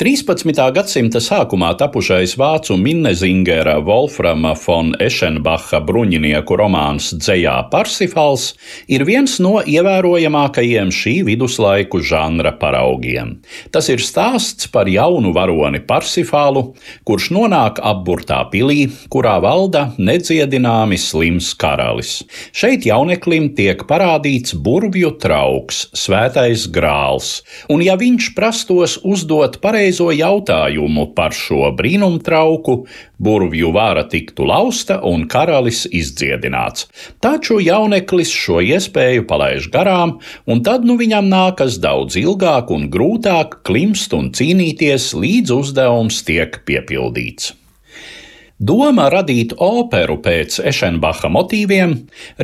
13. gadsimta sākumā tapušais vācu minnezingera Wolframa von Eschenbacha bruņinieku romāns Dzējā Parsifals ir viens no ievērojamākajiem šī viduslaiku žanra paraugiem. Tas ir stāsts par jaunu varoni Parsifālu, kurš nonāk apburtā pilī, kurā valda nedziedināmi slims karalis. Šeit jauneklim tiek parādīts burvju trauks, svētais grāls, un ja viņš prastos uzdot pareizi pareizo jautājumu par šo brīnumtrauku, burvju vāra tiktu lausta un karalis izdziedināts. Taču jauneklis šo iespēju palaiž garām, un tad nu viņam nākas daudz ilgāk un grūtāk klimst un cīnīties, līdz uzdevums tiek piepildīts. Doma radīt operu pēc Ešenbacha motīviem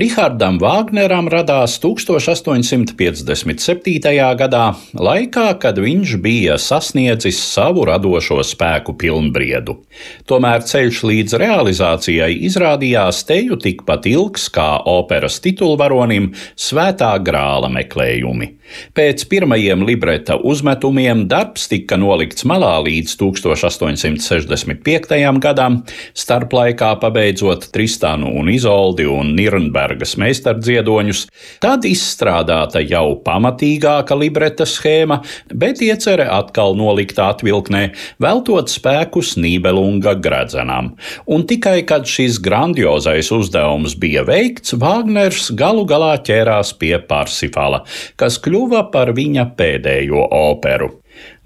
Rihardam Vāgneram radās 1857. gadā, laikā, kad viņš bija sasniedzis savu radošo spēku pilnbriedu. Tomēr ceļš līdz realizācijai izrādījās teju tikpat ilgs kā operas titulvaronim Svētā grāla meklējumi. Pēc pirmajiem libreta uzmetumiem darbs tika nolikts malā līdz 1865. gadam, starplaikā pabeidzot Tristānu un Izoldi un Nirnbergas meistardziedoņus, tad izstrādāta jau pamatīgāka libreta schēma, bet iecerē atkal nolikt atvilknē, veltot spēkus Nībelunga gradzenam. Un tikai kad šis grandiozais uzdevums bija veikts, Vāgners galu galā ķērās pie Parsifala, kas kļuva par viņa pēdējo operu.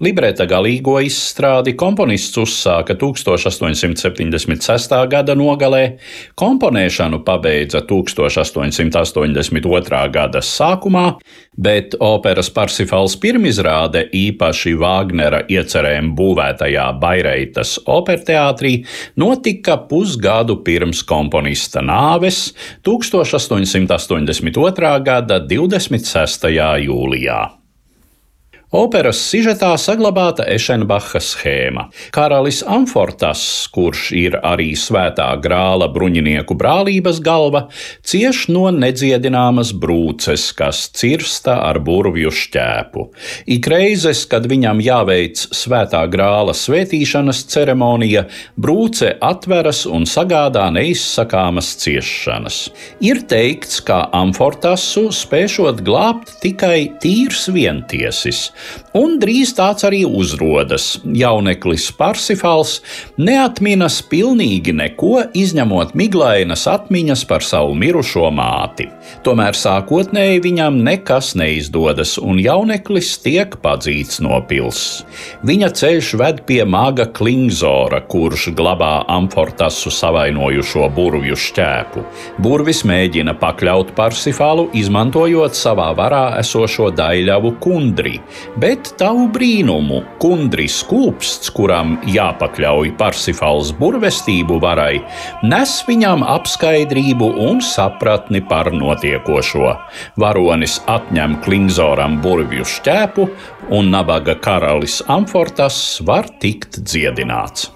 Libreta galīgo izstrādi komponists uzsāka 1876. gada nogalē, komponēšanu pabeidza 1882. gada sākumā, bet operas Parsifals pirmizrāde īpaši Vāgnera iecerēm būvētajā Baireitas operteātrī notika pusgadu pirms komponista nāves 1882. gada 26. jūlijā. Operas sižetā saglabāta Ešenbacha schēma. Karalis Amfortas, kurš ir arī svētā grāla bruņinieku brālības galva, cieš no nedziedināmas brūces, kas cirsta ar burvju šķēpu. Ik reizes, kad viņam jāveic svētā grāla svētīšanas ceremonija, brūce atveras un sagādā neizsakāmas ciešanas. Ir teikts, ka Amfortasu spēšot glābt tikai tīrs vientiesis un drīz tāds arī uzrodas. Jauneklis Parsifals neatminas pilnīgi neko, izņemot miglainas atmiņas par savu mirušo māti. Tomēr sākotnēji viņam nekas neizdodas, un jauneklis tiek padzīts no pils. Viņa ceļš ved pie maga Klingzora, kurš glabā amfortasu savainojušo burvju šķēpu. Burvis mēģina pakļaut Parsifālu, izmantojot savā varā esošo daļļavu kundri, bet tavu brīnumu kundris kūpsts, kuram jāpakļauj Parsifāls burvestību varai, nes viņam apskaidrību un sapratni par notiekošo. Varonis atņem Klingzoram burvju šķēpu, un nabaga karalis Amfortas var tikt dziedināts.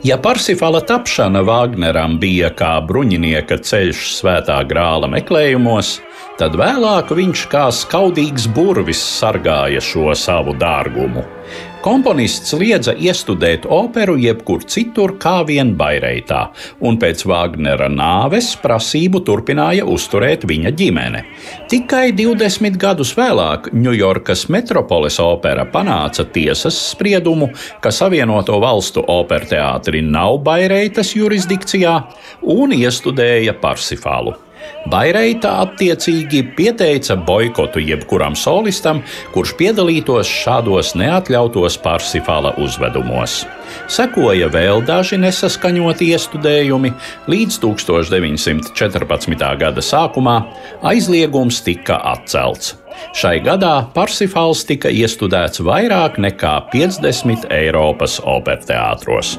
Ja Parsifala tapšana Vāgneram bija kā bruņinieka ceļš svētā grāla meklējumos, tad vēlāk viņš kā skaudīgs burvis sargāja šo savu dārgumu. Komponists liedza iestudēt operu jebkur citur, kā vien Baireitā, un pēc Vāgnera nāves prasību turpināja uzturēt viņa ģimene. Tikai 20 gadus vēlāk Ņujorkas metropoles opera panāca tiesas spriedumu, ka Savienoto valstu operteātri nav Baireitas jurisdikcijā un iestudēja Parsifālu. Baireita attiecīgi pieteica boikotu jebkuram solistam, kurš piedalītos šādos neatļautos Parsifāla uzvedumos. Sekoja vēl daži nesaskaņoti iestudējumi, līdz 1914. gada sākumā aizliegums tika atcelts. Šai gadā Parsifāls tika iestudēts vairāk nekā 50 Eiropas operteātros.